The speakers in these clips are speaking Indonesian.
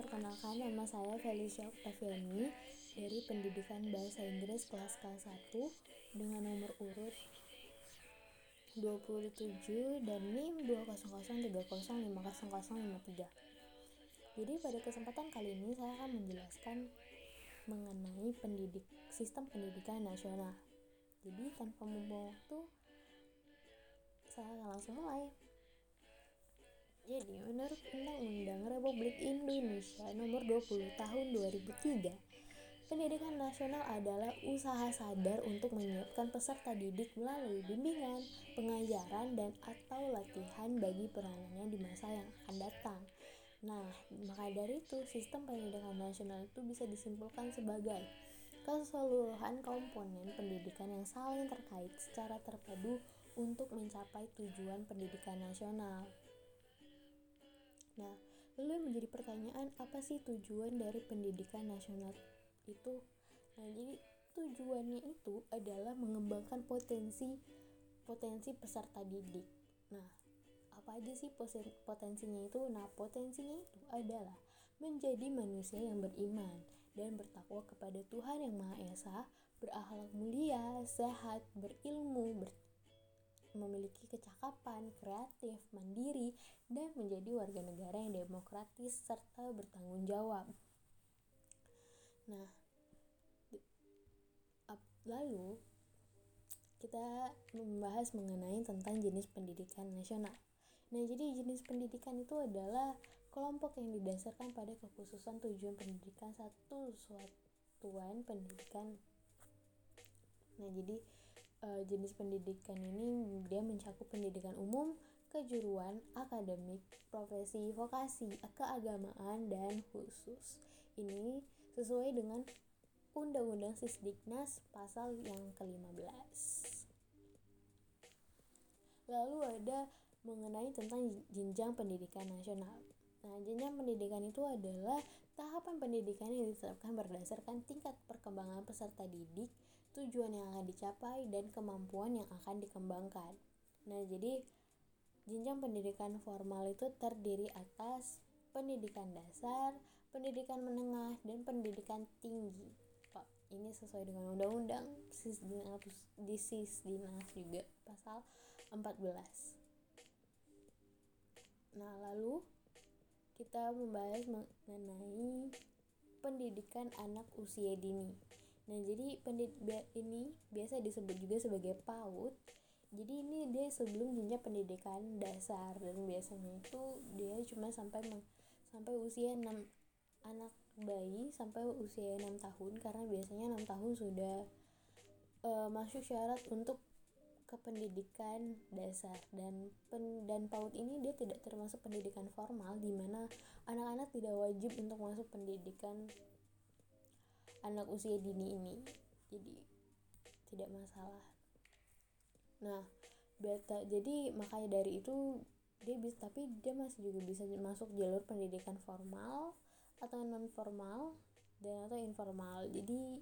perkenalkan nama saya Felicia Octaviani dari Pendidikan Bahasa Inggris kelas K1 dengan nomor urut 27 dan NIM 200305053. Jadi pada kesempatan kali ini saya akan menjelaskan mengenai pendidik sistem pendidikan nasional. Jadi tanpa membuang waktu saya langsung mulai. Jadi, menurut Undang-Undang Republik Indonesia Nomor 20 Tahun 2003, pendidikan nasional adalah usaha sadar untuk menyiapkan peserta didik melalui bimbingan, pengajaran, dan atau latihan bagi peranannya di masa yang akan datang. Nah, maka dari itu, sistem pendidikan nasional itu bisa disimpulkan sebagai keseluruhan komponen pendidikan yang saling terkait secara terpadu untuk mencapai tujuan pendidikan nasional. Nah, lalu menjadi pertanyaan apa sih tujuan dari pendidikan nasional itu? Nah, jadi tujuannya itu adalah mengembangkan potensi potensi peserta didik. Nah, apa aja sih potensinya itu? Nah, potensinya itu adalah menjadi manusia yang beriman dan bertakwa kepada Tuhan yang Maha Esa, berakhlak mulia, sehat, berilmu, ber memiliki kecakapan, kreatif, mandiri, dan menjadi warga negara yang demokratis serta bertanggung jawab. Nah, lalu kita membahas mengenai tentang jenis pendidikan nasional. Nah, jadi jenis pendidikan itu adalah kelompok yang didasarkan pada kekhususan tujuan pendidikan satu suatuan pendidikan. Nah, jadi uh, jenis pendidikan ini dia mencakup pendidikan umum, kejuruan, akademik, profesi, vokasi, keagamaan, dan khusus. Ini sesuai dengan Undang-Undang Sisdiknas pasal yang ke-15. Lalu ada mengenai tentang jenjang pendidikan nasional. Nah, jenjang pendidikan itu adalah tahapan pendidikan yang ditetapkan berdasarkan tingkat perkembangan peserta didik tujuan yang akan dicapai, dan kemampuan yang akan dikembangkan. Nah, jadi jenjang pendidikan formal itu terdiri atas pendidikan dasar, pendidikan menengah, dan pendidikan tinggi. Pak, ini sesuai dengan undang-undang di Sisdinas juga pasal 14. Nah, lalu kita membahas mengenai pendidikan anak usia dini. Nah, jadi pendidik ini biasa disebut juga sebagai PAUD. Jadi ini dia sebelum jenjang pendidikan dasar dan biasanya itu dia cuma sampai sampai usia 6 anak bayi sampai usia 6 tahun karena biasanya 6 tahun sudah uh, masuk syarat untuk ke pendidikan dasar dan pen, dan PAUD ini dia tidak termasuk pendidikan formal di mana anak-anak tidak wajib untuk masuk pendidikan anak usia dini ini. Jadi tidak masalah. Nah beta jadi makanya dari itu dia bisa tapi dia masih juga bisa masuk jalur pendidikan formal atau non formal dan atau informal. Jadi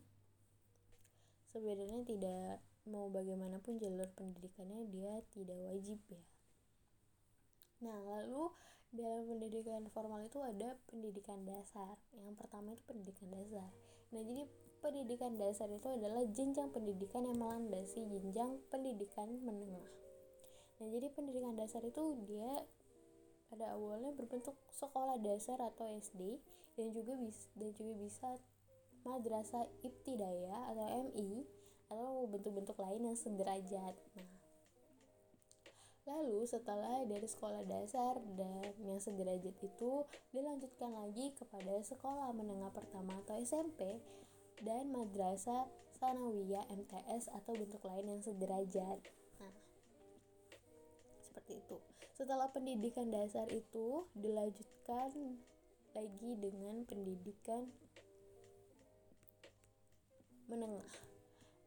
sebenarnya tidak mau bagaimanapun jalur pendidikannya dia tidak wajib ya. Nah lalu dalam pendidikan formal itu ada pendidikan dasar yang pertama itu pendidikan dasar Nah, jadi pendidikan dasar itu adalah jenjang pendidikan yang melandasi jenjang pendidikan menengah. Nah, jadi pendidikan dasar itu dia pada awalnya berbentuk sekolah dasar atau SD dan juga bisa dan juga bisa madrasah ibtidayah atau MI atau bentuk-bentuk lain yang sederajat. Nah, Lalu setelah dari sekolah dasar dan yang sederajat itu dilanjutkan lagi kepada sekolah menengah pertama atau SMP dan madrasah sanawiyah MTS atau bentuk lain yang sederajat. Nah, seperti itu. Setelah pendidikan dasar itu dilanjutkan lagi dengan pendidikan menengah.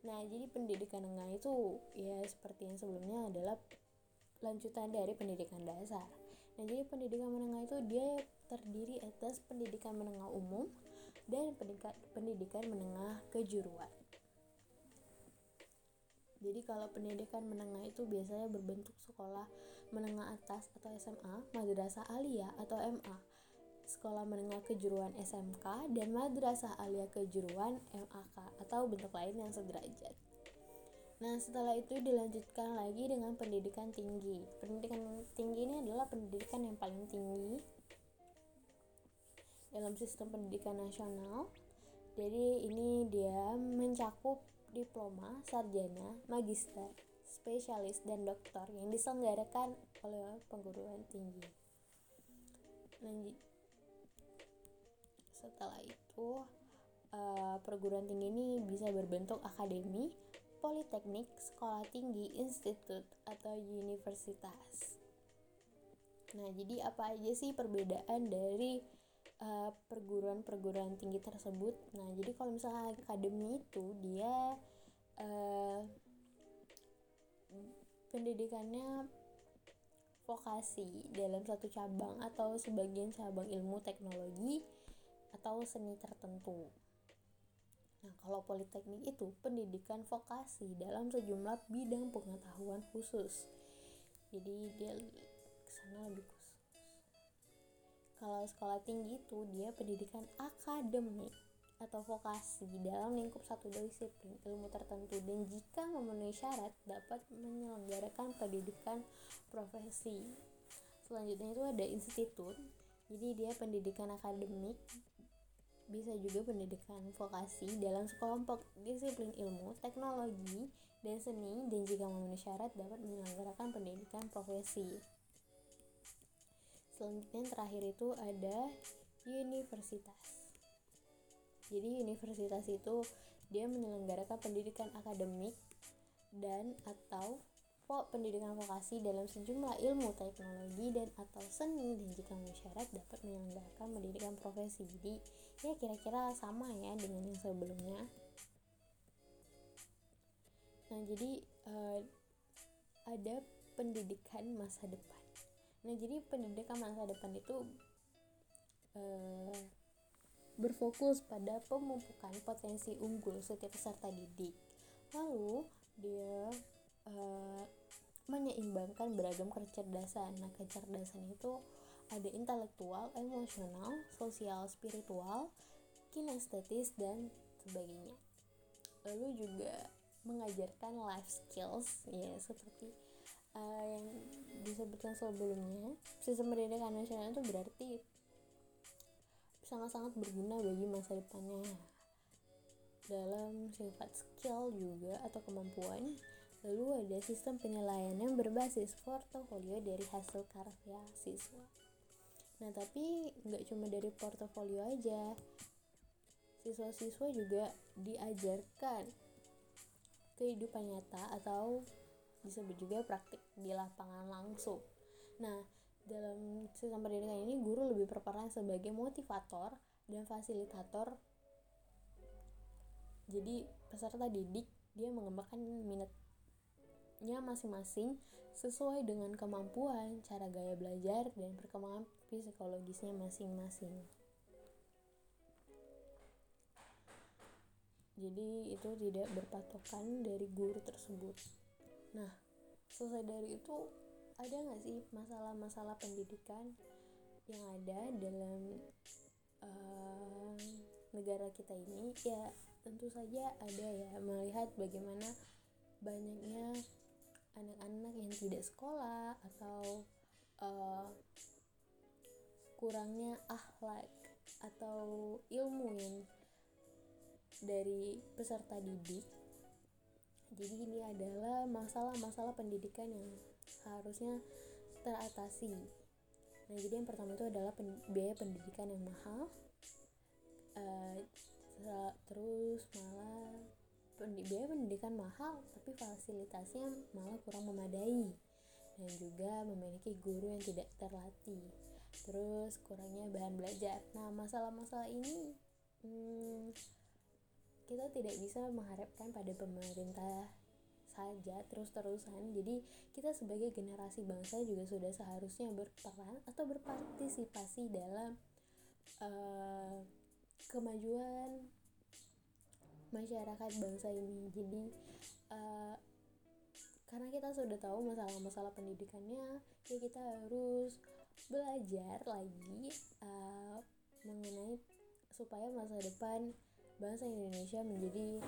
Nah, jadi pendidikan menengah itu ya seperti yang sebelumnya adalah lanjutan dari pendidikan dasar. Nah, jadi pendidikan menengah itu dia terdiri atas pendidikan menengah umum dan pendidikan, menengah kejuruan. Jadi kalau pendidikan menengah itu biasanya berbentuk sekolah menengah atas atau SMA, madrasah aliyah atau MA. sekolah menengah kejuruan SMK, dan madrasah alia kejuruan MAK atau bentuk lain yang sederajat. Nah, setelah itu dilanjutkan lagi dengan pendidikan tinggi. Pendidikan tinggi ini adalah pendidikan yang paling tinggi dalam sistem pendidikan nasional. Jadi, ini dia mencakup diploma, sarjana, magister, spesialis, dan doktor yang diselenggarakan oleh perguruan tinggi. Lanjut. Setelah itu, uh, perguruan tinggi ini bisa berbentuk akademi, politeknik, sekolah tinggi, institut, atau universitas. Nah, jadi apa aja sih perbedaan dari uh, perguruan-perguruan tinggi tersebut? Nah, jadi kalau misalnya akademi itu dia uh, pendidikannya vokasi dalam satu cabang atau sebagian cabang ilmu teknologi atau seni tertentu. Nah, kalau politeknik itu pendidikan vokasi dalam sejumlah bidang pengetahuan khusus. Jadi dia ke sana lebih khusus. Kalau sekolah tinggi itu dia pendidikan akademik atau vokasi dalam lingkup satu disiplin ilmu tertentu dan jika memenuhi syarat dapat menyelenggarakan pendidikan profesi. Selanjutnya itu ada institut. Jadi dia pendidikan akademik bisa juga pendidikan vokasi dalam sekelompok disiplin ilmu, teknologi, dan seni dan jika memenuhi syarat dapat menyelenggarakan pendidikan profesi. Selanjutnya yang terakhir itu ada universitas. Jadi universitas itu dia menyelenggarakan pendidikan akademik dan atau pendidikan vokasi dalam sejumlah ilmu teknologi dan atau seni dan jika syarat dapat menyelenggarakan pendidikan profesi. Jadi ya kira-kira sama ya dengan yang sebelumnya. Nah jadi uh, ada pendidikan masa depan. Nah jadi pendidikan masa depan itu uh, berfokus pada pemupukan potensi unggul setiap peserta didik. Lalu dia uh, menyeimbangkan beragam kecerdasan. Nah, kecerdasan itu ada intelektual, emosional, sosial, spiritual, kinestetis dan sebagainya. Lalu juga mengajarkan life skills ya seperti uh, yang disebutkan sebelumnya. Sistem pendidikan nasional itu berarti sangat-sangat berguna bagi masa depannya dalam sifat skill juga atau kemampuan Lalu ada sistem penilaian yang berbasis portofolio dari hasil karya siswa. Nah, tapi nggak cuma dari portofolio aja. Siswa-siswa juga diajarkan kehidupan nyata atau disebut juga praktik di lapangan langsung. Nah, dalam sistem pendidikan ini guru lebih berperan sebagai motivator dan fasilitator. Jadi peserta didik dia mengembangkan minat nya masing-masing sesuai dengan kemampuan, cara gaya belajar, dan perkembangan psikologisnya masing-masing. Jadi itu tidak berpatokan dari guru tersebut. Nah, selesai dari itu ada nggak sih masalah-masalah pendidikan yang ada dalam uh, negara kita ini? Ya tentu saja ada ya melihat bagaimana banyaknya tidak sekolah atau uh, kurangnya akhlak atau ilmu yang dari peserta didik. Jadi ini adalah masalah-masalah pendidikan yang harusnya teratasi. Nah jadi yang pertama itu adalah pen biaya pendidikan yang mahal. Uh, terus malah biaya pendidikan mahal tapi fasilitasnya malah kurang memadai. Dan juga memiliki guru yang tidak terlatih. Terus kurangnya bahan belajar. Nah masalah-masalah ini hmm, kita tidak bisa mengharapkan pada pemerintah saja terus-terusan. Jadi kita sebagai generasi bangsa juga sudah seharusnya berperan atau berpartisipasi dalam uh, kemajuan masyarakat bangsa ini. Jadi uh, karena kita sudah tahu masalah-masalah pendidikannya ya kita harus belajar lagi uh, supaya masa depan bangsa Indonesia menjadi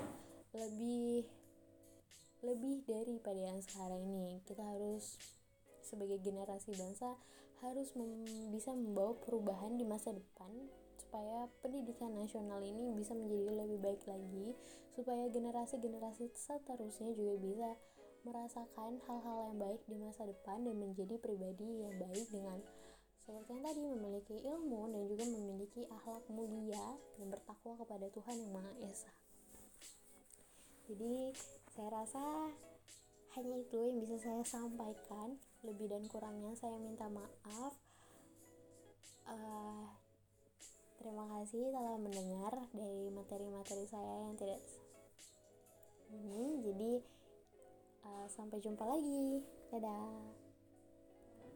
lebih lebih daripada yang sekarang ini. Kita harus sebagai generasi bangsa harus mem bisa membawa perubahan di masa depan supaya pendidikan nasional ini bisa menjadi lebih baik lagi supaya generasi-generasi seterusnya juga bisa merasakan hal-hal yang baik di masa depan dan menjadi pribadi yang baik dengan seperti yang tadi memiliki ilmu dan juga memiliki akhlak mulia dan bertakwa kepada Tuhan yang Maha Esa. Jadi saya rasa hanya itu yang bisa saya sampaikan lebih dan kurangnya saya minta maaf uh, terima kasih telah mendengar dari materi-materi saya yang tidak ini jadi uh, sampai jumpa lagi. Dadah